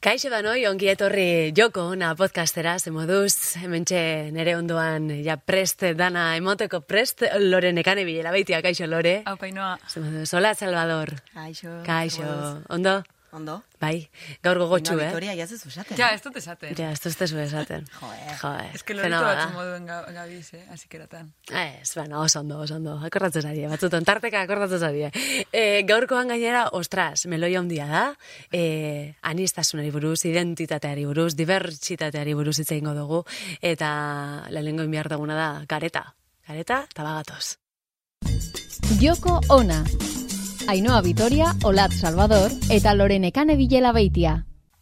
Kaixo da noi, ongi etorri joko na podcastera, ze moduz, hementxe nere ondoan ja prest dana emoteko prest, lore nekane bilela baitia, kaixo lore. Hau painoa. Hola Salvador. Kaixo. Kaixo, ondo? Ondo. Bai, gaur gogotxu, eh? Victoria, ya zezu esaten. Ja, ez dut esaten. Ja, ez duztezu esaten. Joe. Joe, Ez que loritu batzu moduen ga, gabiz, eh? Así keratan. Ez, bueno, oso ondo, oso ondo. Akordatzen ari, batzuton tarteka akordatzen ari. E, gaurkoan gainera, ostras, meloia handia da, e, anistasunari buruz, identitateari buruz, dibertsitateari buruz hitz egingo dugu, eta lehenengo inbiar duguna da, gareta. Gareta, eta bagatoz. Joko ona. Ainhoa Vitoria, Olat Salvador eta Lorenekane Bilela Beitia.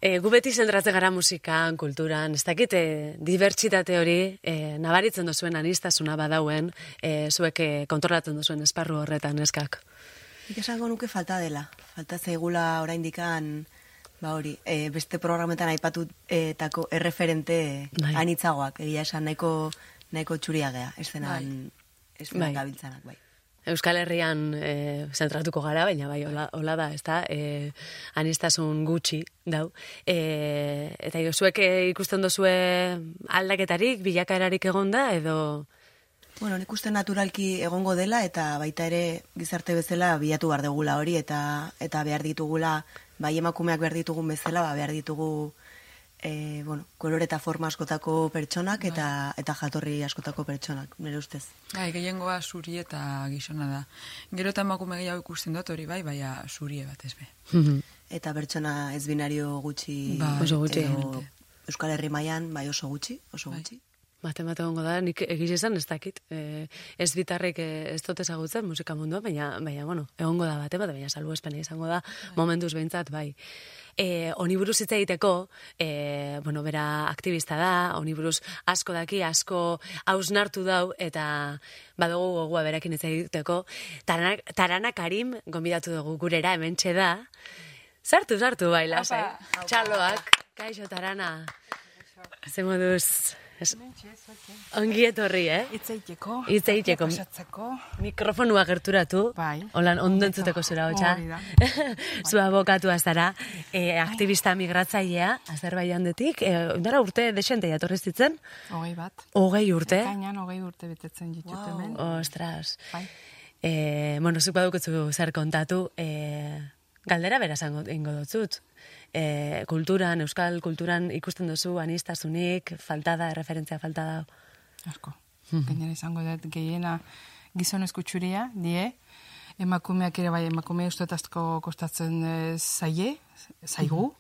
E, gu beti zentratzen gara musikan, kulturan, ez dakit, e, dibertsitate hori, e, nabaritzen duzuen anistasuna badauen, e, zuek kontrolatzen duzuen esparru horretan, eskak. Nik esango nuke falta dela. Falta zaigula oraindikan ba hori, e, beste programetan aipatu e, tako erreferente Bai. anitzagoak, egia esan nahiko nahiko txuria gea, eszenan eszenan Bai. gabiltzanak, bai. Euskal Herrian e, zentratuko gara, baina bai, hola, hola da, ez da, e, anistasun gutxi dau. E, eta zuek ikusten dozue aldaketarik, bilakaerarik egonda, edo... Bueno, nik uste naturalki egongo dela eta baita ere gizarte bezala bilatu behar dugula hori eta eta behar ditugula, bai emakumeak behar ditugun bezala, ba, behar ditugu e, bueno, kolore eta forma askotako pertsonak eta eta jatorri askotako pertsonak, nire ustez. Bai, gehiengoa zuri eta gizona da. Gero eta emakume gehiago ikusten dut hori bai, baina zurie bat ez be. Eta pertsona ez binario gutxi Bai, oso gutxi. edo Euskal Herri mailan bai oso gutxi, oso Bai. gutxi. Bate bat egongo da, nik egiz esan ez dakit. E, ez bitarrik e, ez dut ezagutzen musika mundua, baina, baina, bueno, egongo da bate bat, baina salbu espena izango da, momentuz behintzat, bai. E, oni buruz hitz egiteko, e, bueno, bera aktivista da, oni buruz asko daki, asko hausnartu dau, eta badugu gogua berekin hitz egiteko. Tarana, tarana Karim, gonbidatu dugu gurera, hemen da. Sartu, sartu, bai, lasai. Txaloak, kaixo tarana. Ze moduz... Es, ongi etorri, eh? Itzeiteko. Itzeiteko. Pasatzeko. Mikrofonua gerturatu. Bai. Holan, ondo entzuteko zura hotxa. Hori da. Zu abokatua zara, e, aktivista migratzailea, Azerbaijandetik, e, ondara urte desente jatorri zitzen, Hogei bat. hogei urte. Kainan hogei urte betetzen ditut hemen. Ostras. Bai. E, bueno, zuk baduketzu zer kontatu, e, galdera bera zango ingo dutzut. E, kulturan, euskal kulturan ikusten duzu anistasunik, falta da, referentzia falta da. Asko. Gainera izango dut gehiena gizonezko txuria, die. Emakumeak ere bai, emakume uste asko kostatzen e, zaie, zaigu.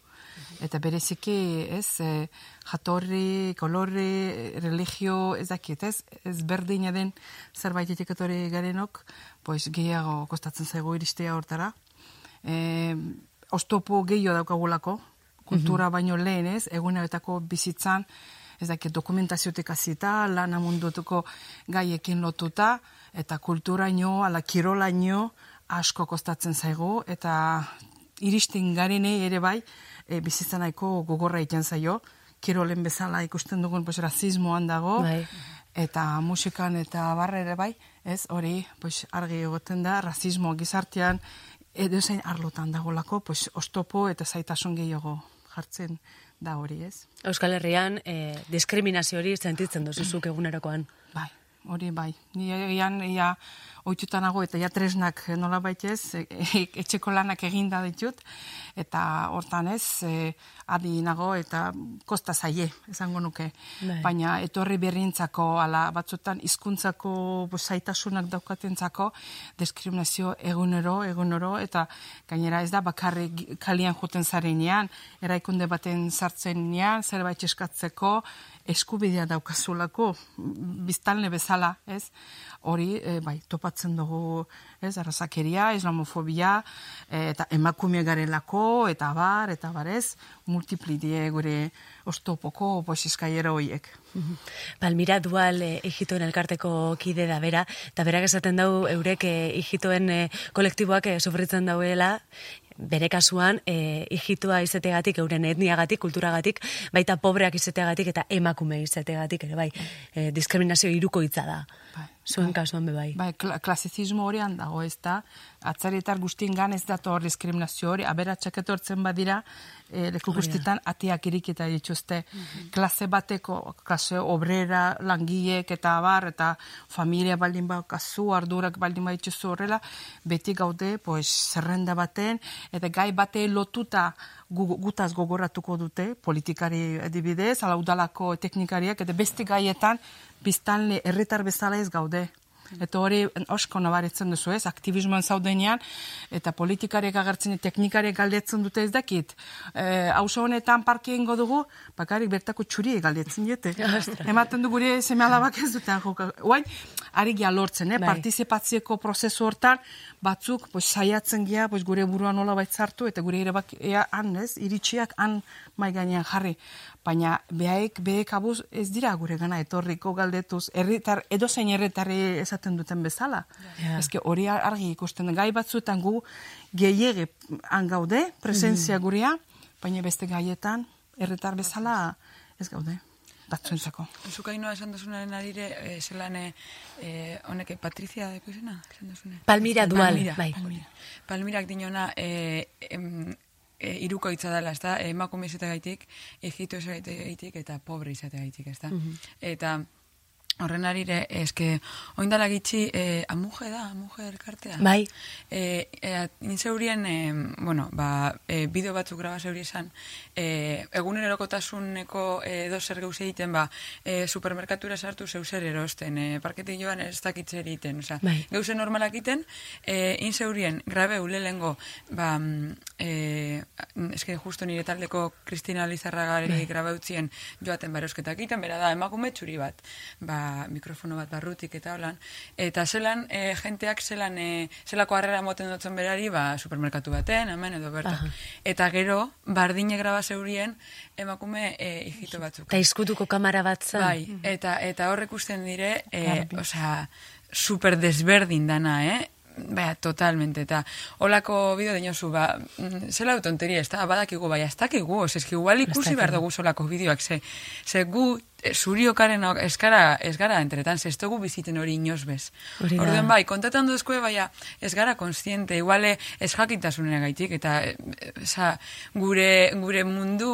Eta bereziki, ez, e, jatorri, kolorri, religio, ez dakit, ez, ez berdina den zerbait etiketori garenok, pues gehiago kostatzen zaigu iristea hortara. E, ostopo gehiago daukagulako, kultura baino lehen ez, eguneretako bizitzan, ez dakit dokumentaziotik hasita, lana mundutuko gaiekin lotuta, eta kulturaino, ala kirolaino, asko kostatzen zaigu, eta iristen garenei ere bai, e, bizitza nahiko gogorra egiten zaio, kirolen bezala ikusten dugun pues, rasismoan dago, Bai. eta musikan eta barra ere bai, ez? Hori pues, argi egoten da, rasismo gizartean, edo zein arlotan dagolako, pues, ostopo eta zaitasun gehiago jartzen da hori, ez? Euskal Herrian, e, diskriminazio hori sentitzen duzuzuk egunerokoan. Bai, hori bai. Ni egian, ia, oitutan nago eta ja tresnak nola baitez, e, e, etxeko lanak eginda ditut, eta hortan ez, e, adi nago eta kosta zaie, esango nuke. Bai. Baina etorri berrintzako, ala batzutan hizkuntzako zaitasunak daukatentzako, diskriminazio egunero, egunero, eta gainera ez da bakarrik kalian joten zarenean, eraikunde baten sartzenean, zerbait eskatzeko, eskubidea daukazulako, biztanle bezala, ez? Hori, e, bai, topatzen dugu, ez, arrazakeria, islamofobia, e, eta emakume garelako, eta bar, eta barez, multiplidie gure ostopoko posizkaiera horiek. Palmira dual e, ijitoen elkarteko kide da bera, eta berak esaten dau eurek e, ijitoen e, kolektiboak sufritzen dauela, bere kasuan e, ijitua izategatik, euren etniagatik, kulturagatik, baita pobreak izategatik eta emakume izategatik, ere bai, e, diskriminazio iruko hitza da. Bai. Zuen kasuan be bai. Bai, kla klasizismo horian dago, ez da, atzarietar guztien gan ez dator diskriminazio hori, aberatsak etortzen badira, e, leku guztietan atiak irikita dituzte. Klase bateko, klase obrera, langiek eta abar, eta familia baldin ba, kasu, ardurak baldin ba dituzu horrela, beti gaude, pues, zerrenda baten, eta gai bate lotuta gu, gutaz gogoratuko dute, politikari adibidez, ala udalako teknikariak, eta beste gaietan, biztanle herritar bezala ez gaude. Eta hori osko nabaritzen duzu ez, aktivismoan zaudenean, eta politikariek agertzen, teknikariek galdetzen dute ez dakit. E, Hauzo honetan parke ingo dugu, bakarik bertako txuri galdetzen diete. Ematen du gure seme alabak ez duten joka. Oain, ari gia lortzen, eh? Bai. partizipazieko prozesu hortan, batzuk pues, saiatzen gea pues, gure buruan nola baitzartu, eta gure ere ea han, ez, iritsiak han mai gainean jarri. Baina behaek, beek abuz ez dira gure gana etorriko galdetuz, herritar, edozein herritarri esaten duten bezala. Ja. Eske hori argi ikusten gai batzuetan gu gehiege han gaude, presentzia gurea, baina beste gaietan herritar bezala ez gaude. Batzuentzako. Zuk hainoa esan duzunaren arire, e, zelan, e, honek, Patrizia deko izena? Palmira dual, Palmira, bai. Palmira. Palmirak dinona, e, em, e, iruko hitza dela, ez da? Emakume izategaitik, egito izategaitik eta pobre izategaitik, ez da? Eta horren arire, eske, oindala gitxi, e, amuje da, amuje elkartea? Bai. E, e, nintzeurien, e, bueno, ba, e, bideo batzuk graba zeuri esan, e, egunerokotasuneko e, dozer geuz egiten, ba, e, supermerkatura sartu zeu zer erosten, e, parketik joan ez dakitzer egiten, oza, Bai. gauze normalak egiten, e, inzeurien, grabe ulelengo, ba, mm, e, eske justo nire taldeko Kristina Lizarra gari Bai. grabe utzien joaten barosketak egiten, bera da, emakume txuri bat, ba, mikrofono bat barrutik eta holan, eta zelan, e, jenteak zelan, e, zelako harrera moten dutzen berari, ba, supermerkatu baten, hemen edo bertan. Aha. Eta gero, bardine graba zeurien, emakume e, hijito batzuk. Eta izkutuko kamara bat zen. Bai, eta, eta horrek ikusten dire, e, osea, super desberdin dana, eh? Baina, totalmente, eta holako bideo dinozu, ba, mm, zela tonteria, ez da, badakigu, bai, ez dakigu, ez igual ikusi behar dugu solako bideoak, ze, ze gu, zuriokaren ok- ez gara, ez gara entretan, ze ez dugu biziten hori inoz bez. Orduan, bai, kontatan baina ez gara konstiente, iguale ez jakitasunera gaitik, eta e, gure, gure mundu,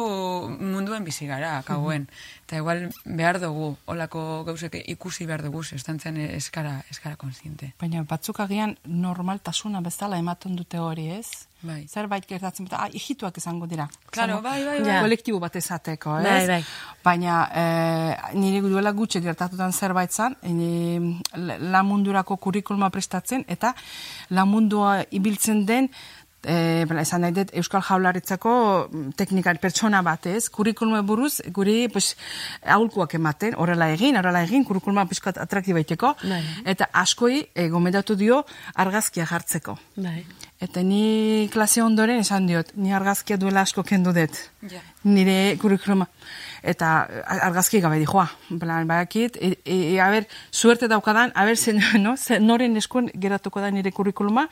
munduen bizi gara, kauen. Eta igual behar dugu, olako gauzek ikusi behar dugu, estantzen ez gara, ez gara konstiente. Baina batzuk agian normaltasuna bezala ematen dute hori, ez? Bai. Zerbait gertatzen, eta ah, hijituak izango dira. Claro, bai, bai, bai. Kolektibo bat ezateko, ez? Bai, bai. Baina e, nire duela gutxi gertatutan zerbait zan, e, lamundurako kurikuluma prestatzen, eta lamundua ibiltzen den E, bera, esan nahi dut, Euskal Jaularitzako teknikari pertsona bat ez, buruz, guri pues, aholkuak ematen, horrela egin, horrela egin, kurikuluma pizkat atraktibaiteko, Bai. eta askoi e, gomendatu dio argazkia jartzeko. Bai. Eta ni klase ondoren esan diot, ni argazkia duela asko kendu dut. Ja. Nire kurikuluma. Eta argazki gabe dijoa. Plan, badakit, e, e, e, a ber, suerte daukadan, a ber, zen, no? Ze, noren eskuen geratuko da nire kurikuluma.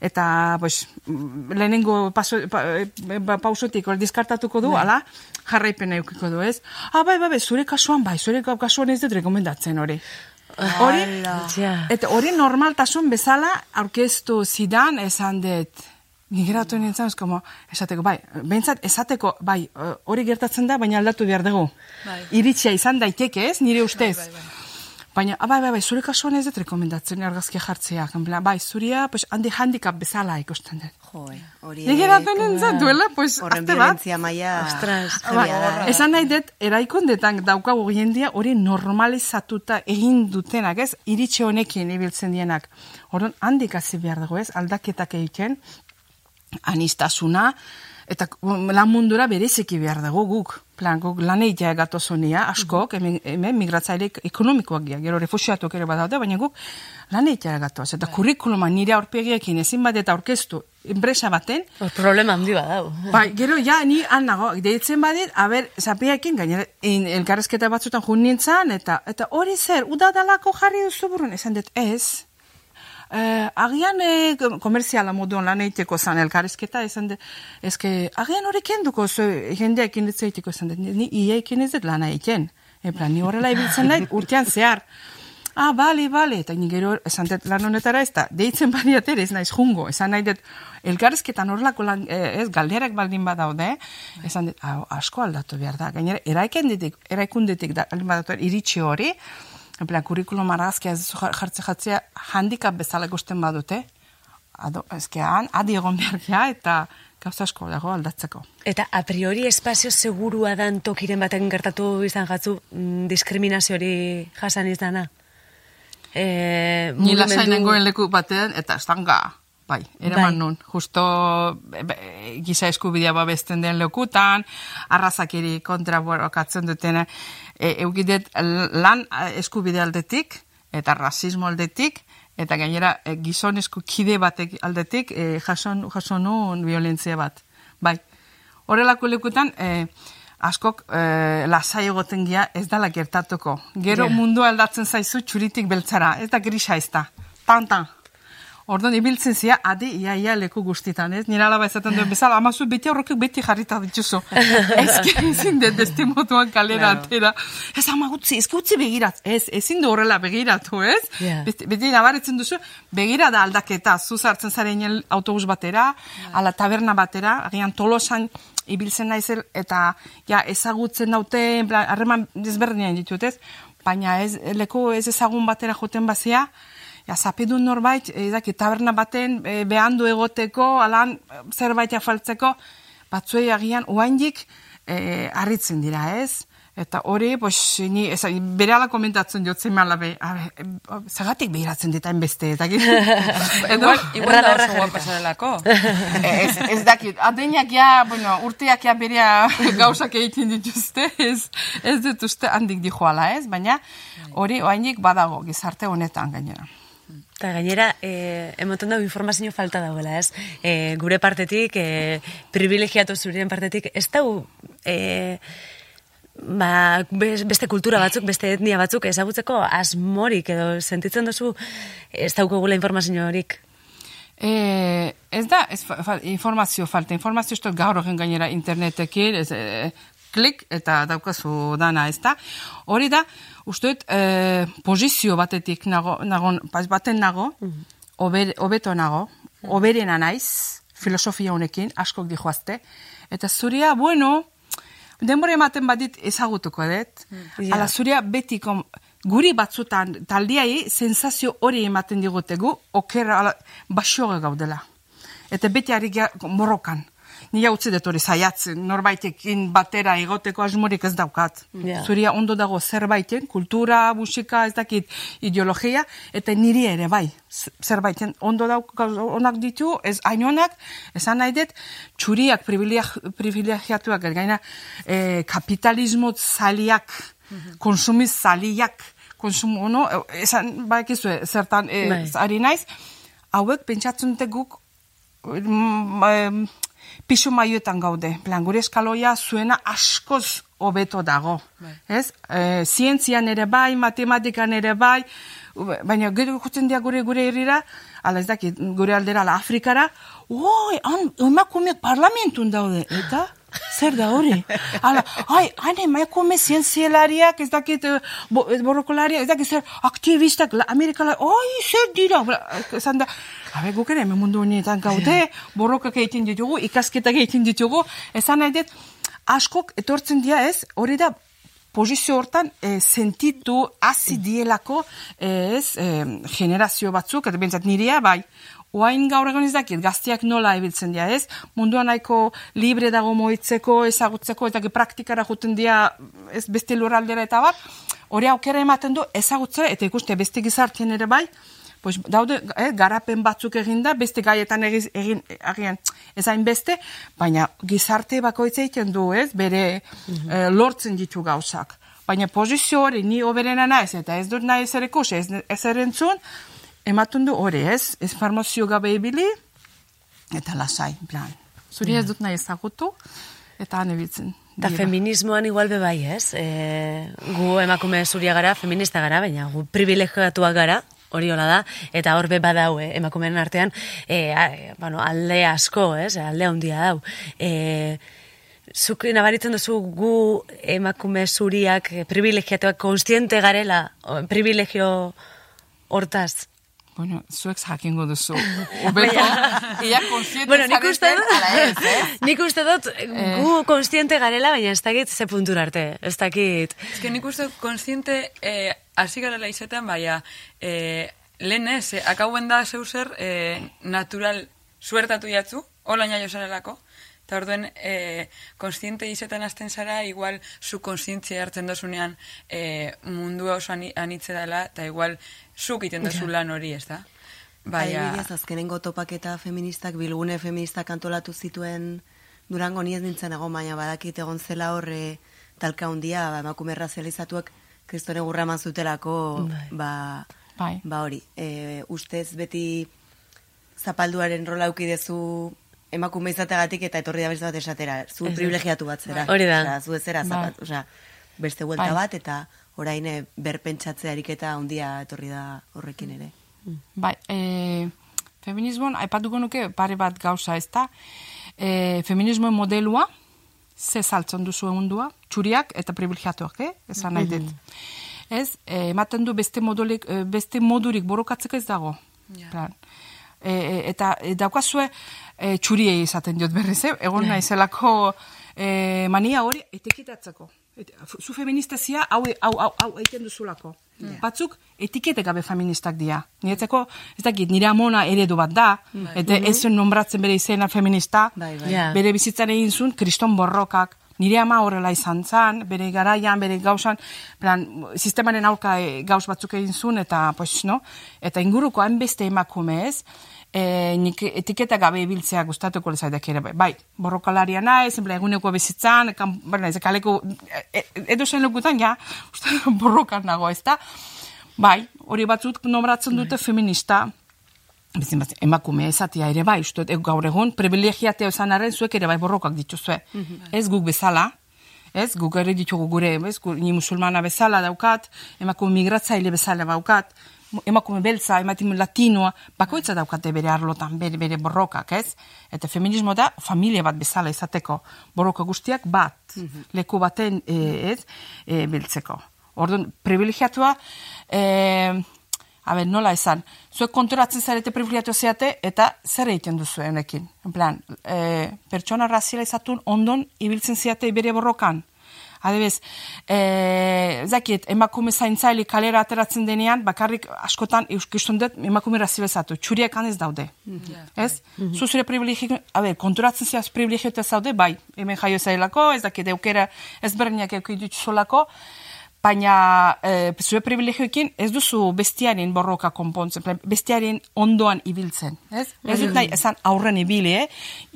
Eta, pues, lehenengo paso, pa, e, ba, pausotik hor diskartatuko du, ala, jarraipena eukiko du, ez? Ah, bai, bai, bai, zure kasuan, bai, zure kasuan ez dut rekomendatzen hori. Hori. Eta hori normaltasun bezala aurkeztu zidan esan dut. Ni geratu nintzen, ez como, esateko, bai, behintzat, esateko, bai, eh, hori gertatzen da, baina aldatu behar dugu. Bai. Iritsia izan daiteke, ez, nire ustez. bai, bai. Baina, ah, bai, bai, zure kasuan ez dut rekomendatzen argazkia jartzea. En plan, bai, zuria, pues, handi handicap bezala ikusten dut. Jo, hori... Ni geratu nintzen duela, pues, Horren aste bat. violentzia maia... Ostras, Ba, esan nahi dut, eraikondetan daukagu jendia hori normalizatuta egin dutenak, ez? Iritxe honekin ibiltzen dienak. Orduan, handik hasi behar dugu, ez? Aldaketak egiten, anistasuna, eta lan mundura bereziki behar dugu guk. Plan, guk lan egitea gatozonia, askok, hemen, hemen migratzaile ekonomikoak gira, gero refusiatuak ere badaude, baina guk lan egitea gatoz. Eta kurrikuluma nire aurpegiekin ezin bat eta aurkeztu enpresa baten, Hor problema handi badau. Bai, gero ja, ni han nago, deitzen badit, aber, zapiakin, gainera, in, elkarrezketa batzutan jun nintzen, eta, eta hori zer, udadalako jarri duzu burun, esan dut, ez, Eh, agian eh, komerziala moduan lan egiteko zan elkarrezketa, esan dut, ezke, agian hori kenduko zu, jendeekin ditza egiteko, esan dut, ni iaekin ez dut lan egiten. En plan, ni horrela ibiltzen nahi, urtean zehar. ah, bale, bale, eta ni gero esan dut lan honetara ez da, deitzen badiater ez naiz jungo, esan nahi dut, elkarrezketan horlako lan, eh, ez, galderak baldin badaude, esan dut, "Au, asko aldatu behar da, gainera, eraikundetik, eraikundetik da, baldin badatu iritsi hori, en plan, kurikulum argazkia ez jartze jatzea handikap bezala ikusten badute, ado, ezkean, adi egon behar eta gauza asko dago aldatzeko. Eta a priori espazio segurua dan tokiren baten gertatu izan jatzu mm, diskriminazio hori jasan izana? E, Ni lasai mugimendu- nengoen leku batean, eta estanga, bai, eraman Bai. nun. Justo be, giza eskubidea babesten den lekutan, arrazakiri kontra borrokatzen dutena, e, eukidet lan eskubide aldetik, eta rasismo aldetik, eta gainera e, gizonezko kide batek aldetik e, jason, jason nun violentzia bat. Bai, horrelako lekutan, e, askok e, lasai egoten gia ez dala gertatuko. Gero Ja. mundu aldatzen zaizu txuritik beltzara, ez da grisa ez da. Tan. Orduan, ibiltzen zia, adi, ia, ia, leku guztitan, ez? Nira alaba ezaten duen bezala, amazu beti horrekik beti jarrita dituzu. ez ezin dut beste motuan kalera atera. Ez ama gutzi, ez gutzi begirat. Ez, ezin du horrela begiratu, ez? Ja. Beti, beti nabaritzen duzu, begira da aldaketa, zu sartzen zaren autobus batera, ala taberna batera, agian tolosan ibiltzen naizel, eta ja, ezagutzen daute, harreman desberdinean ditut, ez? Baina ez, leku ez ezagun batera joten bazia, ja, zapidun norbait, ezak, taberna baten e, behandu egoteko, alan e, zerbait afaltzeko, batzuei agian oaindik e, harritzen dira, ez? Eta hori, pues, ni, ez, bere ala komentatzen jotzen mala be, zagatik behiratzen ditain beste, eta Igual, igual da oso guapa jarrita. zarelako. ez, ez dakit, adeinak ja, bueno, urteak ja berea gauzak egiten dituzte, ez, ez dut uste handik dijoala, ez? Baina hori oainik badago gizarte honetan gainera. Eta gainera, e, emoten dago informazio falta dagoela, ez? E, gure partetik, e, privilegiatu zurien partetik, ez dau, e, ba, bes- beste kultura batzuk, beste etnia batzuk ezagutzeko asmorik edo sentitzen duzu ez daukagula informazio horik. E, ez da, ez fa, informazio falta, informazio ez gaur horren gainera internetekin, ez, e, klik eta daukazu dana, ez da. Hori da, uste dut, e, pozizio batetik nago, nago, pas baten nago, ober, obeto nago, oberena naiz, filosofia honekin, askok dijoazte, eta zuria, bueno, denbora ematen badit ezagutuko dut. Ja. Ala zuria betiko guri batzutan taldiai sensazio hori ematen digutegu okerra ala, basioga gaudela. Eta beti ari morrokan. Ni utzi dut hori zaiatzen, norbaitekin batera egoteko asmorik ez daukat. Ja. Zuria ondo dago zerbaiten, kultura, musika, ez dakit, ideologia, eta niri ere bai, zerbaiten ondo dauk, onak ditu, ez hain esan nahi dut, txuriak privilegiatuak, gaina eh, kapitalismo zaliak, konsumiz zaliak, konsumo, no, esan, baikizu, zertan, eh, Bai. ari naiz, hauek pentsatzen dute guk mm, em, pisu maioetan gaude. Plan, gure eskaloia zuena askoz hobeto dago. Ez? E, zientzian ere bai, matematikan ere bai, baina gero ikusten dira gure gure herrira, ala ez dakit, gure aldera, ala Afrikara, oi, emakumeak parlamentun daude, eta? Zer da hori? Hala, ai, hain emakume zientzialariak, ez dakit, eh, bo, eh, borrokolariak, ez dakit zer, aktivistak, la, Amerikala, oi, zer dira? Esan da, habe, guk ere, mundu honetan gaude, borrokak egiten ditugu, ikasketak egiten ditugu, esan nahi dut, askok etortzen dira ez, hori da, pozizio hortan e, sentitu hasi dielako eh, ez e, generazio batzuk, eta bentsat nirea bai, Oain gaur egon ez dakit, gazteak nola ibiltzen dira, ez? Munduan nahiko libre dago moitzeko, ezagutzeko, eta praktikara juten dira, ez beste lurraldera eta bat, hori aukera ematen du ezagutze, eta ikuste beste gizartien ere bai, pues daude eh, garapen batzuk eginda, beste gaietan egiz, egin, agian ezain beste, baina gizarte bakoitza egiten du, ez, bere eh, lortzen ditu gauzak. Baina pozizio hori ni oberena naiz, eta ez dut nahi zer ikusi, ez, ez erentzun, ematen du hori, ez, ez farmazio gabe ibili, eta lasai, plan. Zuri ez dut nahi ezagutu, eta han ibiltzen. Eta dira. feminismoan igual be bai, ez? E, gu emakume zuria gara, feminista gara, baina gu privilegiatuak gara, hori hola da, eta hor be badau, eh, emakumeen artean, e, a, e, bueno, alde asko, ez? Alde handia dau. E, zuk nabaritzen duzu gu emakume zuriak eh, privilegiatuak konstiente garela privilegio hortaz. Bueno, zuek jakingo duzu. Obeto, ia konsiente Bueno, nik uste dut, eh? nik uste dut gu konstiente garela, baina ez dakit ze puntura arte, ez dakit. Ez que nik uste dut konstiente eh, hasi garela izaten, baina eh, lehen ez, eh, akauen da zeu zer eh, natural suertatu jatzu, hola nahi osarelako, eta orduen eh, konstiente izaten hasten zara, igual zu konstientzia hartzen dozunean eh, mundua oso ani, anitze dela, eta igual zuk iten dozu lan hori, ez da? Baina, Adibidez, azkenengo topaketa feministak, bilgune feministak antolatu zituen Durango ni ez nintzen egon, baina badakit egon zela horre talka handia ba, emakume razializatuak kristone gurra eman zutelako, ba, Bai. ba hori. E, ustez beti zapalduaren rola aukidezu emakume izategatik eta etorri da beste bat esatera. Zu privilegiatu bat zera. Hori da. Osea, zu ez zera Bai. zapat, osea, beste buelta Bai. bat eta orain eh, berpentsatze ariketa handia etorri da horrekin ere. Bai, e, feminismoan, aipatuko nuke pare bat gauza ez da. E, feminismoen modelua, ze saltzen duzu mundua, txuriak eta privilegiatuak, eh? Esan nahi dut. Ez, e, ematen du beste, modulik, beste modurik borokatzeko ez dago. Plan. E, e, eta e, daukazue e, txuriei izaten diot berriz, eh? Egon naizelako e, mania hori etiketatzeko. Et, zu feministazia hau, hau, hau, hau egiten duzulako. Batzuk etikete gabe feministak dira. Niretzako, ez dakit, nire amona eredu bat da, eta ez zuen nombratzen bere izena feminista, Bai, bai. Ja. bere bizitzan egin zuen kriston borrokak, nire ama horrela izan zan, bere garaian, bere gauzan, plan, sistemaren aurka e, gauz batzuk egin zuen, eta, pues, no? eta inguruko hainbeste emakume ez, e, nik etiketa gabe ibiltzea gustatuko lezaidak ere, bai, borrokalaria naiz, enpla eguneko bizitzan, kan, bueno, ez kaleko, e, e, edo zen lokutan, ja, borrokan nago, ez da? Bai, hori batzuk nombratzen dute feminista, Bizin bat, emakume ezatia ere bai, uste, gaur egun, privilegiatea esan arren zuek ere bai borrokak dituzue. Ez guk bezala, ez, guk ere ditugu gure, ez, gu, ni musulmana bezala daukat, emakume migratzaile bezala daukat, emakume beltza, emakume latinoa, bakoitza daukate bere arlotan, bere, bere borrokak, ez? Eta feminismo da familia bat bezala izateko, borroka guztiak bat, leku baten, e, ez, e, beltzeko. Orduan, privilegiatua, e, A ber, nola esan, zuek konturatzen zarete privilegiatu zeate eta zer egiten duzu honekin. En plan, e, pertsona razializatun ondon ibiltzen zeate bere borrokan. Adibez, e, zakit, emakume zaintzaile kalera ateratzen denean, bakarrik askotan euskiston dut emakume razializatu. Txuriak ez daude. Ez? Zu zure privilegio, a ber, konturatzen zeaz privilegio eta zaude, bai, hemen jaio zailako, ez dakit, eukera ezberdinak eukidut solako, baina e, zure privilegioekin ez duzu bestiaren borroka konpontzen, bestiaren ondoan ibiltzen, ez? Ez dut nahi, esan aurren ibili, eh?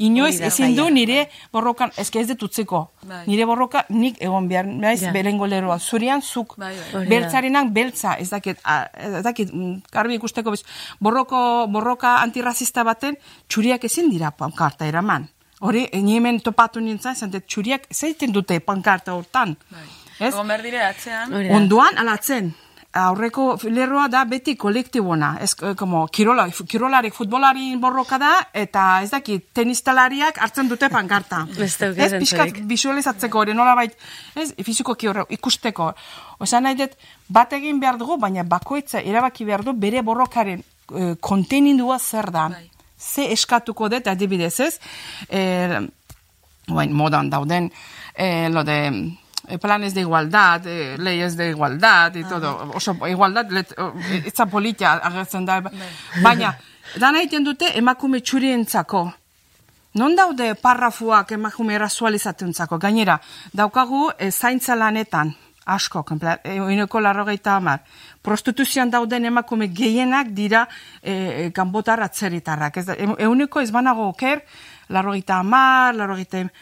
Inoiz ezin du gaia. nire borrokan, eske ez dut utziko. Bai. Nire borroka nik egon behar, naiz Ja. berengo leroa. Zurian zuk Bai, bai. Beltzarenak beltza, ez dakit, a, ez dakit, mm, garbi ikusteko bez, borroko, borroka antirrazista baten txuriak ezin dira pankarta eraman. Hori, hemen topatu nintzen, zentet txuriak zeiten dute pankarta hortan. Ez? Egon behar dire atzean. Onduan alatzen. Aurreko lerroa da beti kolektibona. Ez, eh, como, kirola, kirolari, futbolari borroka da, eta ez dakit, tenistalariak hartzen dute pankarta. Ez pixkat zentzurik. visualizatzeko hori, nola bait, ez, fizikoki horre, ikusteko. Osa nahi dut, bat egin behar dugu, baina bakoitza erabaki behar du bere borrokaren eh, kontenindua zer da. Bai. Ze eskatuko dut, adibidez, ez? Eh, Oain, modan dauden, eh, lo de eh, planes de igualdad, eh, leyes de igualdad, y todo. Oso, igualdad, let, oh, itza politia agertzen da. Baina, dana egiten dute emakume txurientzako. Non daude parrafuak emakume rasualizatuntzako? Gainera, daukagu e, zaintza lanetan, asko, oineko larrogeita hamar. Prostituzioan dauden emakume gehienak dira e, e, kanbotar atzeritarrak. Ez e- euneko ez banago oker, larrogeita hamar, larrogeita per-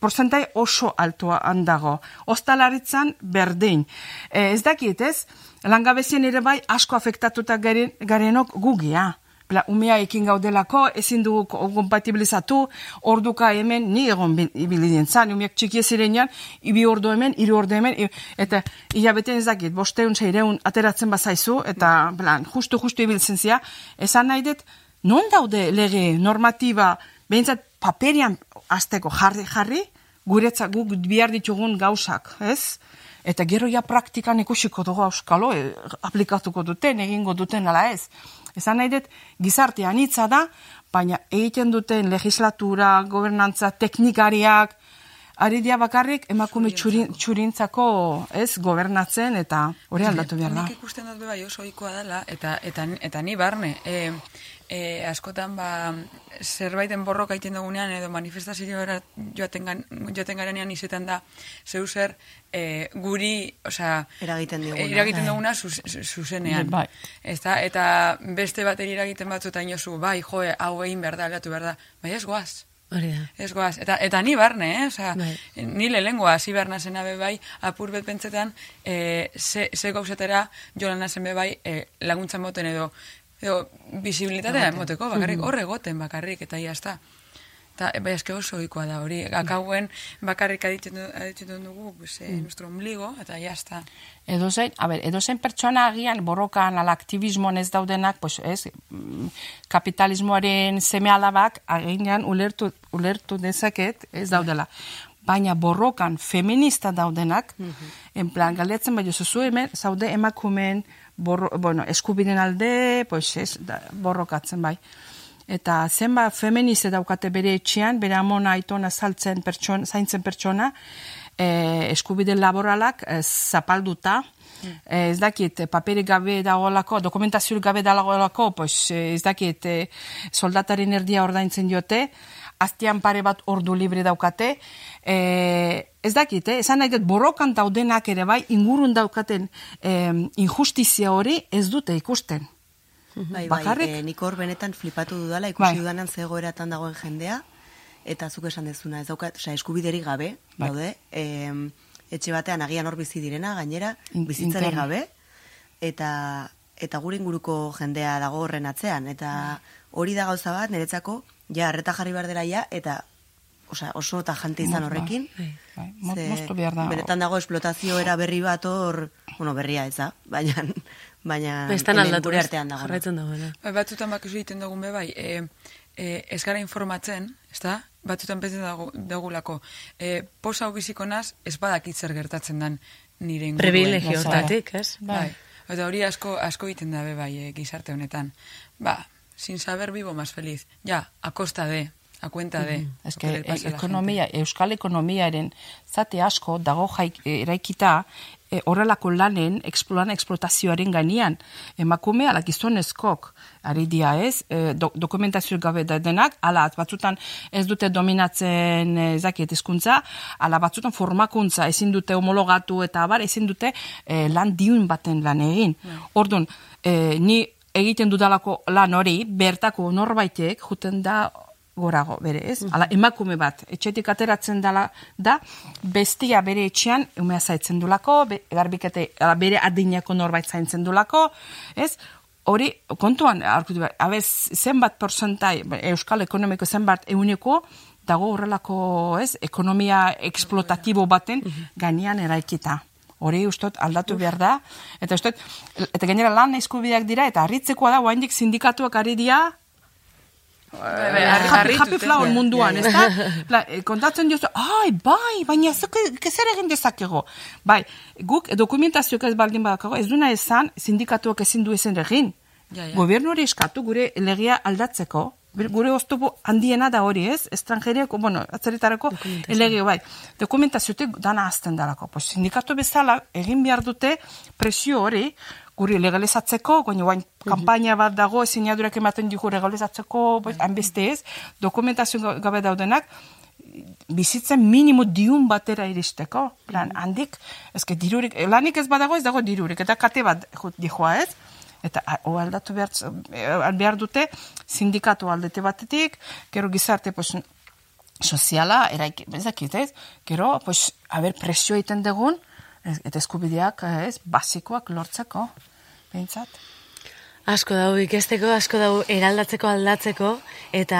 porzentai oso altua handago. Ostalaritzan berdin. E, ez dakit, ez? Langabezien ere bai asko afektatuta garen, garenok gugia. Pla, umea ekin gaudelako, ezin dugu ko- kompatibilizatu, orduka hemen, ni egon bin- ibili nintzen, umeak txikia zirenean, ibi ordu hemen, hiru ordu hemen, i- eta hilabeten ez dakit, bosteun, seireun ateratzen bazaizu, eta plan, justu, justu ibiltzen zia, esan nahi dut, non daude lege normatiba, behintzat paperian azteko jarri, jarri, guretza guk bihar ditugun gauzak, ez? Eta gero ja praktikan ikusiko dugu auskalo, e, aplikatuko duten, egingo duten ala ez. Esan nahi dut, gizarte anitza da, baina egiten duten legislatura, gobernantza, teknikariak, ari dia bakarrik emakume txurin, txurintzako ez gobernatzen eta hori aldatu behar da. Nik ikusten dut bai oso ohikoa dela eta, eta, eta ni barne. E, e, askotan ba, zerbaiten borroka egiten dugunean edo manifestazioa joaten, gan, joaten garenean izetan da zeu zer e, guri, osea, Eragiten diguna. eragiten Bai. duguna zus- zuzenean. Bai. Ezta? Eta beste bateri eragiten batzutan jozu, bai, joe, hau egin behar da, aldatu behar da. Bai, ez goaz. Hori da. Ez goaz. Eta, eta ni barne, eh? Osea, Bai. ni lehengoa hasi behar nazen be bai, apur bet pentsetan, e, ze, ze gauzetera jolan nazen be bai, e, laguntza moten edo, edo visibilitatea emoteko, bakarrik, horre goten bakarrik, eta ia da. Eta, bai, eske oso ohikoa da hori. Akauen bakarrik aditzen, du- aditzen dugu, pues, e, nuestro ombligo, eta ia da. Edo zein, a ber, edo zein pertsona agian borrokan ala aktivismoan ez daudenak, pues ez, mm, kapitalismoaren seme alabak agian ulertu, ulertu dezaket ez daudela. Baina borrokan feminista daudenak, en plan, galdetzen bai zu hemen, zaude emakumeen borro, bueno, eskubiden alde, pues ez, da, borrokatzen bai. Eta zenba feministe daukate bere etxean, bere amona aitona saltzen pertsona, zaintzen pertsona, eh, eskubide laboralak eh, zapalduta, eh, ez dakit, paperik gabe dagoelako, dokumentaziorik gabe dagoelako, pues, eh, ez dakit, eh, soldataren erdia ordaintzen jote, aztian pare bat ordu libre daukate, eh, ez dakit, eh, esan nahi dut, borrokan daudenak ere bai, ingurun daukaten eh, injustizia hori ez dute ikusten. Bai, bai, Bakarrik? e, nik hor benetan flipatu dudala, ikusi Bai. dudanan zegoeratan dagoen jendea, eta zuk esan dezuna, ez daukat, osea, eskubiderik gabe, Bai. daude, e, etxe batean agian hor bizi direna, gainera, interno. gabe, eta eta gure inguruko jendea dago horren atzean, eta hori da gauza bat, niretzako, ja, arreta jarri behar dela ja, eta osea, oso tajante izan Bai. horrekin, Bai, Ze moztu behar da. Benetan dago esplotazio era berri bat hor, bueno, berria ez da, baina, baina Estan hemen aldatu, artean dago. jarraitzen dagoena. Bai, batzutan bakizu egiten dugun be bai, e, e, ez gara informatzen, ez da? Batzutan pentsen dago, dagulako. E, posa hau biziko naz, ez badakit zer gertatzen dan nire inguruen. Privilegio hortatik, ez? Bai. Eta hori asko asko egiten da be bai, e, gizarte honetan. Ba, sin saber vivo más feliz. Ja, a costa de, a cuenta de. Le pasa a la ekonomia, euskal ekonomiaren zate asko dago jaik, eraikita e, horrelako lanen, exploran eksplotazioaren gainean. Emakume ala gizonezkok, ari dia ez, e, do, dokumentazio gabe da denak, ala batzutan ez dute dominatzen e, zakit hizkuntza, ala batzutan formakuntza ezin dute homologatu eta abar, ezin dute e, lan diun baten lan egin. Orduan, e, ni egiten dudalako lan hori, bertako norbaitek juten da gorago, bere, ez? Ala, emakume bat, etxetik ateratzen dala, da, bestia bere etxean, umea zaitzen dulako, be, garbikete, ala, bere adinako norbait zaintzen dulako, ez? Hori, kontuan, arkutu behar, abez, zenbat porcentai, euskal ekonomiko zenbat euneko, dago horrelako, ez, ekonomia eksplotatibo baten gainean eraikita. Hori ustot aldatu behar da, eta ustot, eta gainera lan eskubideak dira, eta harritzekoa da, oraindik sindikatuak ari dira, Bai, bai, harri- happy, harritute. happy flower Ja, munduan, ez da? Eh, kontatzen diozu, ai, bai, baina zuke, zer egin dezakego. Bai, guk dokumentazioak ez baldin badakago, ez duna esan sindikatuak ezin du ezen egin. Ja, ja. Gobernuari eskatu gure legia aldatzeko, gure oztopo handiena da hori ez, estrangeriako, bueno, atzeretarako lege bai. Dokumentaziotik dana azten darako. Pues, sindikatu bezala egin behar dute presio hori, guri legalizatzeko, goño guain kampaina bat dago, sinadurak ematen dugu legalizatzeko, pues, hainbeste ez, dokumentazio gabe daudenak, bizitzen minimo diun batera iristeko. Plan, handik, ezke dirurik, lanik ez badago ez dago dirurik, eta kate bat jut dijoa ez. Eta o aldatu behar, eh, behar dute sindikatu aldete batetik, gero gizarte, pues, soziala, eraiki, ez dakit, ez? Gero, pues, haber presio egiten dugun, eta eskubideak, eh, ez, basikoak lortzeko, behintzat. Asko dau ikesteko, asko dau eraldatzeko aldatzeko, eta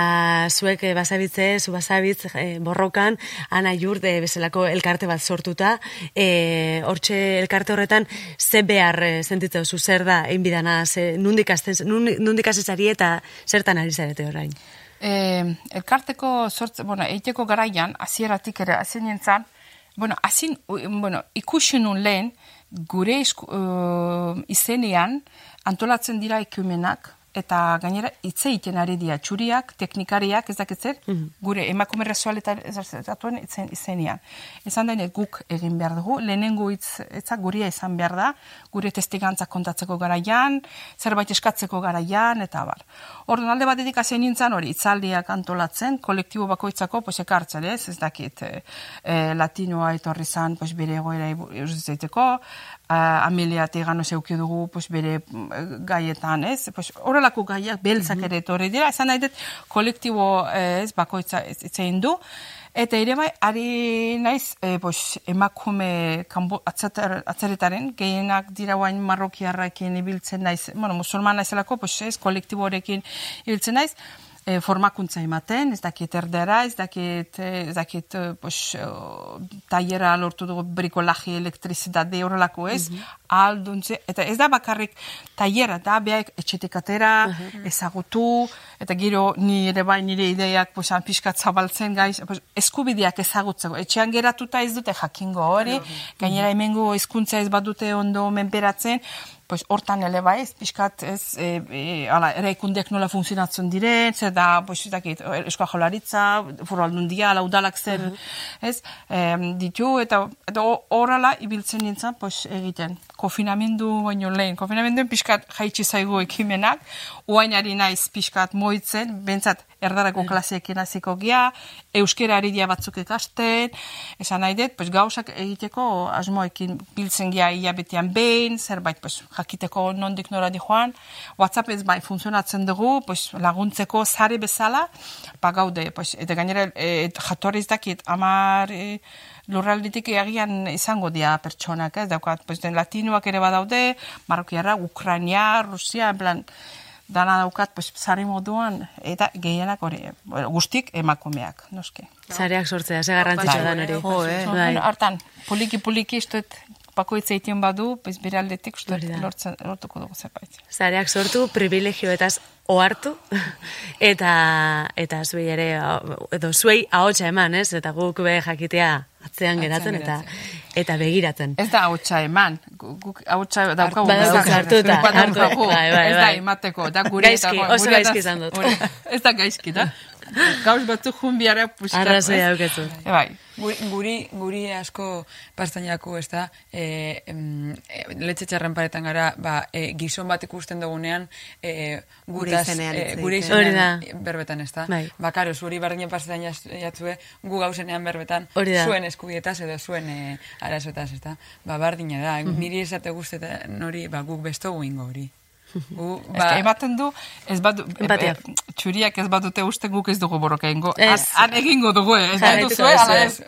zuek eh, basabitze, zu basabitz eh, borrokan, ana jurde bezalako elkarte bat sortuta, eh, hortxe elkarte horretan, ze behar eh, sentitzen zu zer da, egin bidana, ze, nundik, azten, nundik, azizari eta zertan ari zarete orain. eh, elkarteko sortze, bueno, eiteko garaian, hasieratik ere, hazien nintzen, bueno, hazin, bueno, ikusi nun lehen, gure uh, izenean antolatzen dira ekumenak, eta gainera hitz egiten ari dira txuriak, teknikariak, ez dakitzer, mm gure emakume resualetan ezatuen itzen izenean. Ezan da, guk egin behar dugu, lehenengo hitz etzak guria izan behar da, gure testigantzak kontatzeko garaian, zerbait eskatzeko garaian, eta bar. Orduan alde batetik hazen nintzen hori, itzaldiak antolatzen, kolektibo bakoitzako, pues, ekartzen, ez, ez dakit, e, latinoa etorri zan, pues, bere egoera zaiteko, uh, Amelia Tegano zeuki dugu pues, bere mm, gaietan, ez? Pues, horrelako gaiak beltzak mm -hmm. ere etorri dira, esan nahi dut kolektibo ez, bakoitza zein du, Eta ere bai, ari naiz, e, pues, emakume kanbo, atzeretaren, gehienak dira guain marrokiarrakin ibiltzen naiz, bueno, musulman naizelako, pues, ez, kolektibo horrekin ibiltzen naiz, e, formakuntza ematen, ez dakit erdera, ez dakit, eh, ez dakit eh, pues, taiera lortu dugu brikolaji elektrizidade horrelako ez, mm alduntze, eta ez da bakarrik taiera, da behaik etxetik atera, mhm. ezagutu, eta gero ni ere bai nire ideiak pues, pixkat zabaltzen gaiz, pues, eskubideak ezagutzeko, etxean geratuta ez dute jakingo hori, gainera hemengo hizkuntza ez badute ondo menperatzen, pues hortan ele bai, ez pixkat ez, e, e, ala, eraikundeak nola funtzionatzen diren, zer da, pues, dakit, eskoa jolaritza, foro aldun dia, laudalak zer, uh -huh. ez, e, ditu, eta horrela ibiltzen nintzen, pues, egiten, kofinamendu baino lehen, kofinamenduen pixkat jaitsi zaigu ekimenak, uainari naiz pixkat moitzen, bentsat erdarako klaseekin hasiko gia, euskera ari dia batzuk ikasten, esan nahi dut, pues, gauzak egiteko asmoekin biltzen gia iabetean behin, zerbait pues, jakiteko nondik nora di joan, WhatsApp ez bai funtzionatzen dugu, pues, laguntzeko zare bezala, pa gaude, pues, eta gainera e, jatorriz dakit, amar... E, lurralditik egian izango dira pertsonak, ez? Daukat, pues, den latinoak ere badaude, Marrokiara, Ukraina, Rusia, en plan, dana daukat, pues, zari moduan, eta gehienak hori, guztik emakumeak, noske. Zareak sortzea, ze garrantzitsua da nori. Bai. Hartan, poliki-poliki, istuet, bakoitza egiten badu, pues, bere aldetik, uste, lortzen, lortuko dugu zerbait. Zareak sortu, privilegioetaz ohartu, eta, eta zuei ere, edo zuei ahotsa eman, ez? Eta guk be jakitea atzean geratzen eta eta begiratzen. Ez da hautsa eman, guk hautsa daukagu. Badauka hartuta, hartu, bai, bai, Ez da bai. emateko, da gure gaizki, oso gaizki izan dut. Ez da gaizki, da? Gauz batzu jumbiara puskat. Arrazoi hauketu. Bai. Guri, guri asko pastainako, ez da, e, e, letxe txarran paretan gara, ba, e, gizon bat ikusten dugunean, e, gutaz, e, gure izenean berbetan, ez da. Bai. Ba, karo, zuri bardinen pastaina jatzue, gu gauzenean berbetan, zuen eskubietaz edo zuen e, arazoetaz, ez da. Ba, bardina da, niri esate guztetan nori, ba, guk besto guingo hori. Uh, ba, ematen du, ez badu, e, txuriak ez badute uste guk ez dugu borroka ingo. Han egingo dugu, ez da duzu, ez?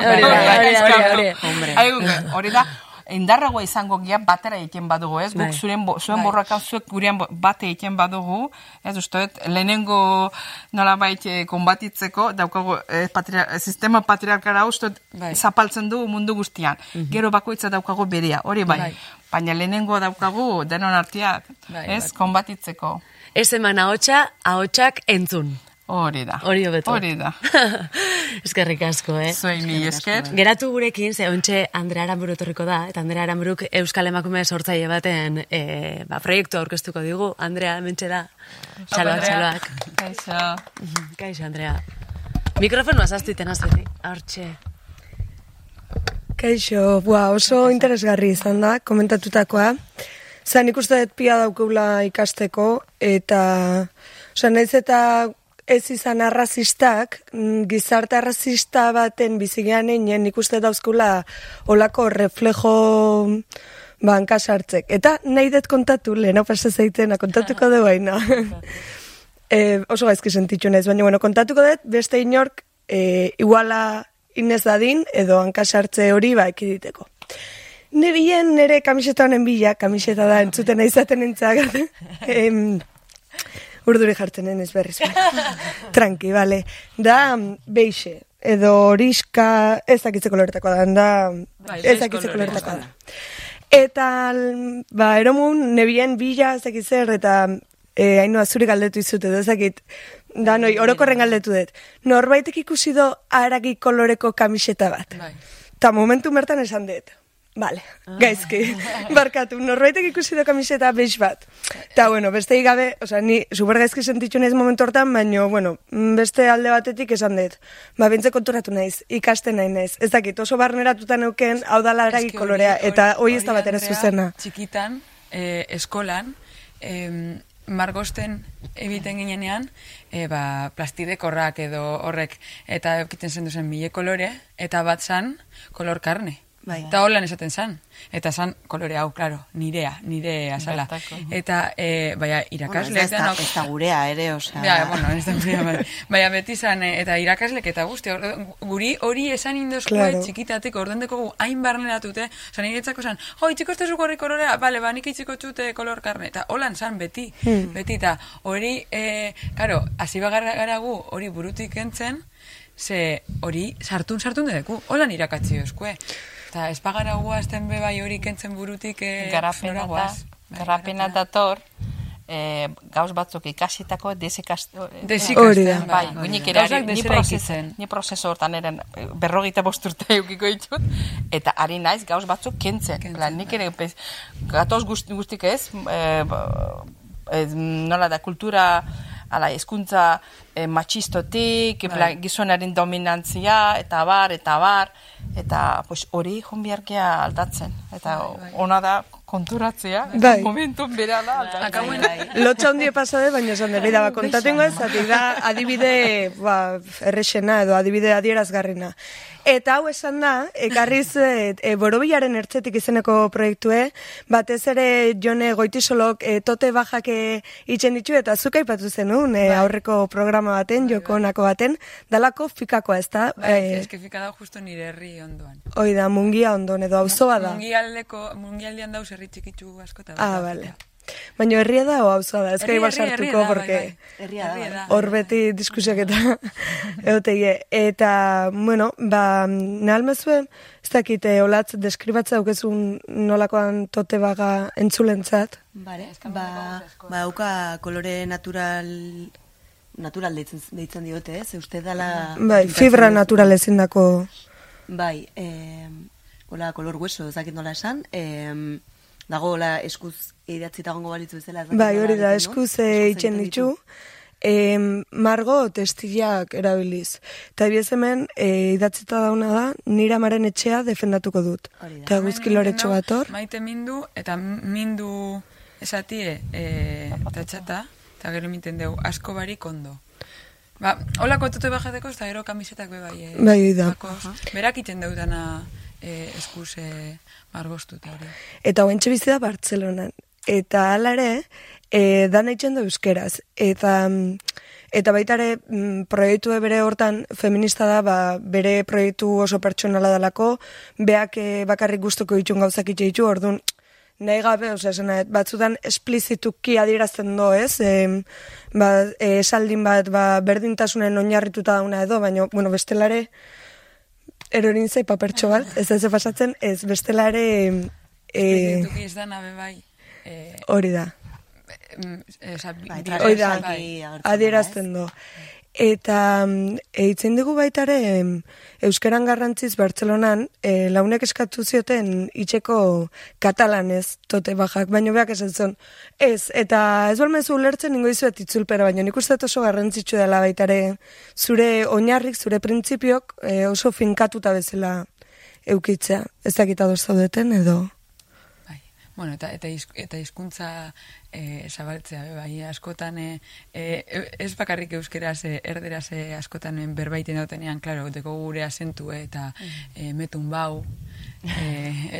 Hori da, indarragoa izango gia batera egiten badugu, ez? Guk bai. zuren, zuen bai. borrokan zuek gurean bate egiten badugu, ez uste, lehenengo nola baite eh, konbatitzeko, daukagu eh, patria, sistema patriarkara uste, bai. zapaltzen du mundu guztian. Mhm. Gero bakoitza daukagu berea, hori bai. bai. Baina lehenengo daukagu denon artiak, bai, ez? Bai. Konbatitzeko. Ez eman ahotsa, ahotsak entzun. Hori da. Hori hobeto. Hori da. Eskerrik asko, eh? Zoi mi esker. Geratu gurekin, ze ontxe Andrea Aramburu torriko da, eta Andrea Aramburuk Euskal Emakume sortzaile baten e, ba, proiektu aurkeztuko digu. Andrea, mentxe da. Txaloak, txaloak. Kaixo. Kaixo, Andrea. Mikrofonu azaztu iten azte, hartxe. Kaixo, bua, oso interesgarri izan da, komentatutakoa. Zan ikuste dut pia daukula ikasteko, eta... Osa, nahiz eta ez izan arrazistak, mm, gizarte arrazista baten bizigean einen nik uste dauzkula olako reflejo banka sartzek. Eta nahi dut kontatu, lehen hau pasa zeitena, kontatuko du baina. e, oso gaizki sentitxu nahiz, baina bueno, kontatuko dut, beste inork e, iguala inez dadin, edo hankasartze hori ba ekiditeko. Nebien nire kamiseta honen bila, kamiseta da entzuten izaten entzak. urduri jartzen ez berriz. Tranqui, vale. Da, beixe, edo horiska, ez dakitzeko loretako da, da, bai, ez dakitzeko loretako da. Eta, ba, eromun, nebien bila, ez dakitzer, eta e, hainu azuri galdetu izute, edo ezakit, danoi, orokorren galdetu dut. Norbaitek ikusi do aragi koloreko kamiseta bat. Bai. Ta momentu mertan esan dut. Vale, gaizki. Barkatu, norbaitek ikusi do kamiseta beix bat. Ta bueno, beste gabe, osea, ni super gaizki sentitu naiz momentu hortan, baino, bueno, mm, beste alde batetik esan dut. Ba, bentze konturatu naiz, ikasten nahi naiz. Ez dakit, oso barneratuta neuken, hau dala aragi Eske hori- kolorea, eta hoi ez da hori, bat ere Andrea, zuzena. Txikitan, eh, eskolan, em, margosten egiten ginenean, e, ba, plastidekorrak edo horrek, eta eukiten zen duzen mile kolore, eta bat zan, kolor karne. Bai. Eta holan esaten zan. Eta zan, kolore hau, claro, nirea, nirea zala. Bertako. Eta, e, baina, Bueno, ez, da, irakasleek ez, da, denok- ez da gurea ere, osea... Ja, bueno, ez da gurea, bai. Baina beti zan, eh, eta irakaslek eta guzti, guri hori esan indozkue Claro. txikitatik, ordendeko gu hain barneratute, zan niretzako zan, jo, itxiko ez tezu gorri kolorea, bale, ba, nik itxiko txute kolor karne, eta holan zan beti, beti, eta hori, e, karo, hasi bagarra gara gu, hori burutik entzen, ze hori sartun sartun dedeku, holan irakatzi euskue. Eta ez bagara guazten be bai hori kentzen burutik e, garapena nora da. Bai, garapena dator, eh, gauz batzuk ikasitako desikast... Desikasten, Hori da. Bai, bai. guinik ere, ni ikitzen. ni prozeso hortan eren eh, berrogeita bosturte eukiko ditut, eta ari naiz gauz batzuk kentzen. Kentzen, Plan, nik ere, pez, gatoz guzti, guztik ez, eh, ba, eh, nola da, kultura, ala, hezkuntza eh, matxistotik, Bai. gizonaren dominantzia, eta bar, eta bar, eta pues, hori jonbiarkia aldatzen. Eta bai. ona da konturatzea, Bai. momentu berala aldatzen. Akauen, Lotxa hundie pasade, baina esan dut, da, ba, kontatengo ez, da adibide ba, errexena edo adibide adierazgarrina. Eta hau esan da, ekarriz e, e, borobilaren ertzetik izeneko proiektue, batez ere jone goitisolok e, tote bajak e, itxen ditu, eta zuk aipatu zenun, e, aurreko programa baten, joko nako baten, dalako fikakoa ez da, bai, e, eske fika da justo nire herri ondoan. hoi da, mungia ondon edo auzoa da. Mungialdeko, mungialdean dauz herri txikitsu askota. Ah, bale. Baina herria da o auzoa da, ez Herri, gai herri, herri sartuko, da, porque... bai, bai. Herria da, bai. hor beti diskusiak eta egoteie. Eta, bueno, ba, nahalmezue, ez dakite, olatz, deskribatza aukezun nolakoan tote baga entzulentzat. Bare, ba, ba, auka kolore natural natural deitzen, deitzen diote, ez? Uste dala... Bai, fibra natural ezindako... Bai, eh, hola, kolor hueso, ez dakit nola esan, eh, dago hola eskuz idatzita gongo balitzu bezala. Bai, hori da, eskuz eh, itxen ditu. Em, margo testillak erabiliz. Eta ebiez hemen, e, idatzita dauna da, nire amaren etxea defendatuko dut. Eta guzki loretxo bat hor. Maite mindu, eta mindu esatie, e, eta txata, eta gero minten dugu, asko barik ondo. Ba, holako tote bajateko, eta gero kamisetak be bai. E, Bai, hori da. Berak iten deutana e, eskuz e, margostu eta hori. Eta oentxe bizi da Bartzelonan. Eta hala ere, e, dana itxen du euskeraz. Eta, mm, eta baita ere, mm, proiektu bere hortan feminista da, ba, bere proiektu oso pertsonala dalako, beak e, bakarrik gustuko ditun gauzak itxe ditu, orduan, nahi gabe, osea, esan nahi, batzutan esplizituki adierazten do, ez? E, ba, e, esaldin bat, ba, berdintasunen oinarrituta dauna edo, baina, bueno, bestelare, erorin zei papertxo bat, ez ze pasatzen, ez bestelare... E, Espezituki ez da nabe bai. E, hori da. e, oza, bi- Bai, Hori da, da, adierazten du. Eta mm, eitzen dugu baita ere em, Euskeran garrantziz Bartzelonan e, launek eskatu zioten itxeko katalanez tote bajak, baino beak esan zuen. Ez, eta ez balmezu ulertzen ningo izuet itzulpera, baina nik uste oso garrantzitsu dela baita ere zure oinarrik, zure printzipiok e, oso finkatuta bezala eukitzea. Ez dakit ados zaudeten edo... Bai. Bueno, eta eta, hizk- eta hizkuntza e, zabaltzea be bai askotan e, ez bakarrik euskeraz e, erderaz e, askotan e, berbaiten dautenean, claro, deko gure asentu eta e, metun bau, e,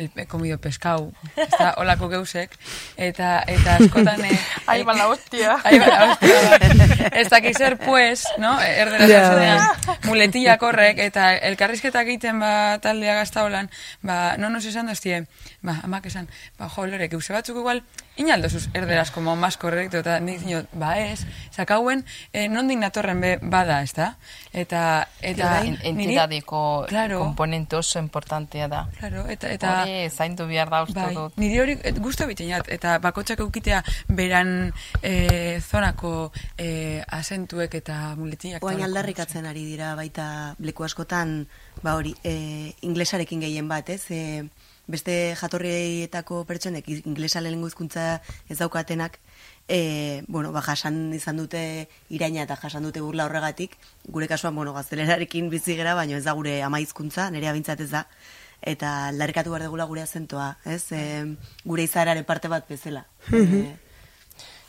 el he comido pescau, eta holako geusek eta eta askotan e, Ahí va la hostia. Ahí va la hostia. Ez dakit zer, pues, no? Erdera Ja, yeah, muletillak horrek, eta elkarrizketak egiten ba taldea gazta holan, ba, no nos esan doztie, ba, amak esan, ba, jo, lore, geuse batzuk igual, inaldozuz erdera hablas como más correcto, eta nik dio, ba ez, zakauen, eh, nondik natorren be, bada, ez da? Eta, eta, En- niri- entidadeko Claro. komponente oso importantea da. Claro, eta, eta, Hori zaindu behar da uste Bai, dut. niri hori et, guztu bitenat, eta bakotxak eukitea beran e, zonako e, asentuek eta muletiak. Oain aldarrikatzen ari dira baita leku askotan, ba hori, e, inglesarekin gehien bat, ez? E, beste jatorrietako pertsonek inglesa lehenengo hizkuntza ez daukatenak, e, bueno, ba, jasan izan dute iraina eta jasan dute burla horregatik, gure kasuan, bueno, gaztelerarekin bizi gera, baino ez da gure ama hizkuntza, nire abintzat ez da, eta larrikatu behar degula gure azentoa, ez? E, gure izararen parte bat bezala. e,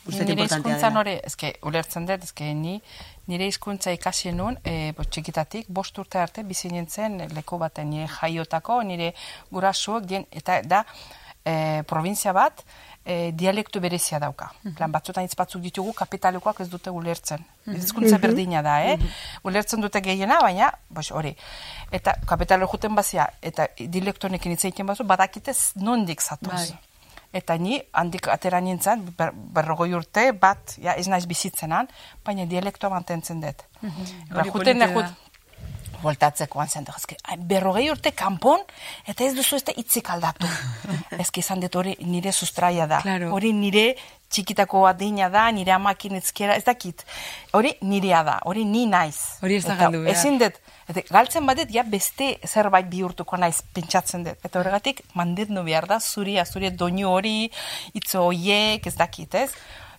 uste dut nire importantea hizkuntza dela. nore, eske, ulertzen dut, eske, ni, nire hizkuntza ikasi nun, e, bo, txikitatik, bost urte arte, bizi nintzen leku baten, nire jaiotako, nire gurasuak, dien, eta da, e, provintzia bat, e, dialektu berezia dauka. Plan, batzutan hitz batzuk ditugu, kapitalekoak ez dute ulertzen. Hizkuntza berdina da, eh? Ulertzen dute gehiena, baina, bos, hori. Eta kapitalo juten bazia, eta dialektonekin hitz egiten bazu, badakitez nondik zatoz. Bai. Eta ni handik atera nintzen, ber, berrogoi urte, bat, ja, ez naiz bizitzenan, baina dialektoa mantentzen dut. Ba, Hori juten polita da, da. jut, voltatzekoan zen, ezke, ai, berrogei urte kanpon, eta ez duzu ez da hitzik aldatu. ezke izan dut hori nire sustraia da. Claro. Hori nire txikitako adina da, nire amakin ezkera, ez dakit. Hori nirea da, hori ni naiz. Hori ez da galdu. Ezin dut, eta galtzen badet, ja beste zerbait bihurtuko naiz pentsatzen dut. Eta horregatik, mandendu behar da, zuria, zuria doinu hori, itzo hoiek, ez dakit, ez?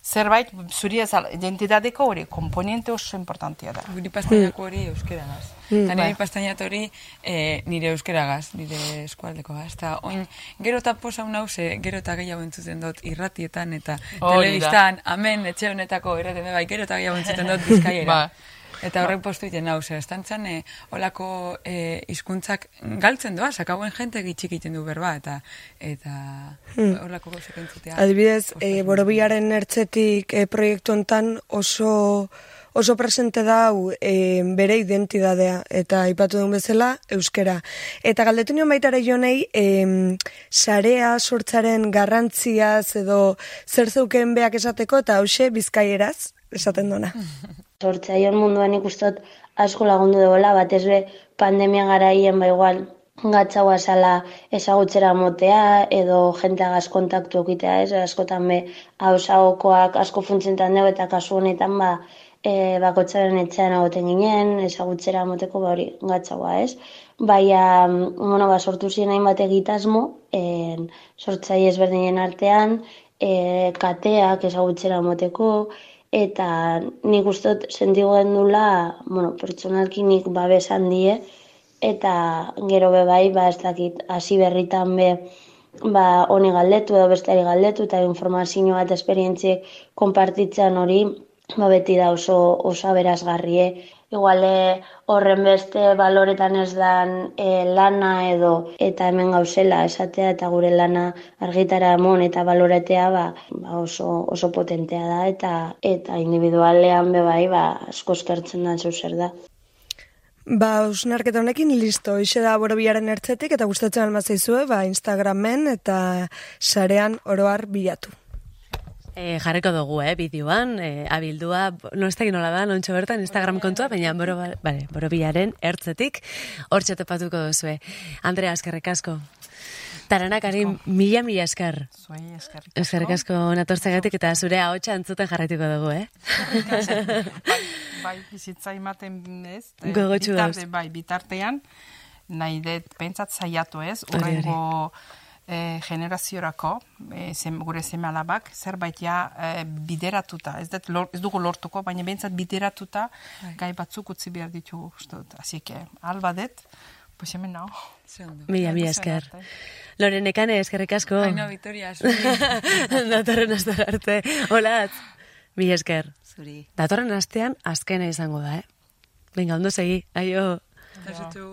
Zerbait, zuria ez identitateko hori, komponente oso importantia da. Guri pastainako hori euskeragaz. Eta nire Bai. pastainat hori e, nire euskeragaz, nire eskualdeko gaz. Eta oin, gero eta posa unauze, gero eta gehiago entzuten dut irratietan eta da. telebistan, amen, etxe honetako irratien bai, gero eta gehiago entzuten dut bizkaiera. Ba. Eta horrek postu iten hau, zer, estantzan, e, olako e, hizkuntzak galtzen doa, sakauen jente egiten du berba, eta eta olako gauzak entzutea. Adibidez, e, borobiaren ertzetik e, proiektu hontan oso oso presente dau e, bere identidadea eta aipatu duen bezala euskera. Eta galdetu nion baita ere jonei e, sarea sortzaren garrantziaz edo zer zeuken beak esateko eta hause bizkaieraz esaten dona. sortzaion munduan ikustot asko lagundu duela, batez be pandemia garaien ba igual gatzaua zala ezagutzera motea edo jenteagaz kontaktu okitea ez, askotan be hausagokoak asko funtzentan dugu eta kasu honetan ba e, bakotzaren etxean agoten ginen, ezagutzera moteko ba hori gatzaua ez. Baina, bueno, ba, sortu ziren hainbat egitasmo, en, sortzaile ezberdinen artean, e, kateak ezagutzera moteko, eta nik ustot sentigoen dula, bueno, pertsonalki nik babes handie, eta gero be bai, ba, ez dakit, hasi berritan be, ba, honi galdetu edo besteari galdetu, eta informazio bat esperientziek konpartitzen hori, ba, beti da oso, oso aberazgarrie. Iguale horren beste baloretan ez dan e, lana edo eta hemen gauzela esatea eta gure lana argitara emon eta baloretea ba, ba oso, oso potentea da eta eta individualean be bai ba asko eskertzen da zeu zer da. Ba, usnarketa honekin listo, hoxe da borobiaren ertzetik eta gustatzen alma zaizue, ba, Instagramen eta sarean oroar bilatu. E, jarriko dugu, eh, bideoan, e, abildua, no ez dakit nola da, nontxo bertan, Instagram kontua, baina boro, bale, borobilaren ertzetik, hor txatopatuko duzue. Andrea, eskerrik asko. Taranakari mila mila esker. Zuei eskerrik asko. Eskerrik asko natortzegatik eta zure ahotsa entzuten jarraituko dugu, eh? bai, bai, bizitza ematen ez. eh, Gogotsu bitarte, bai, bitartean, nahi dut, pentsat saiatu ez, Hori, hori. urrengo eh, generaziorako, eh, zem, gure seme alabak, zerbait ja eh, bideratuta, ez, dut, lor, ez dugu lortuko, baina behintzat bideratuta gai batzuk utzi behar ditugu, uste dut. Así que, alba dut, pues hemen nao. Mila, mila esker. Lorenekane, eskerrik asko. Aino, Victoria, zuri. Datorren astar arte. Hola, mila esker. Zuri. Datorren astean azkena izango da, eh? Venga, ondo segi. Aio. Eta zutu.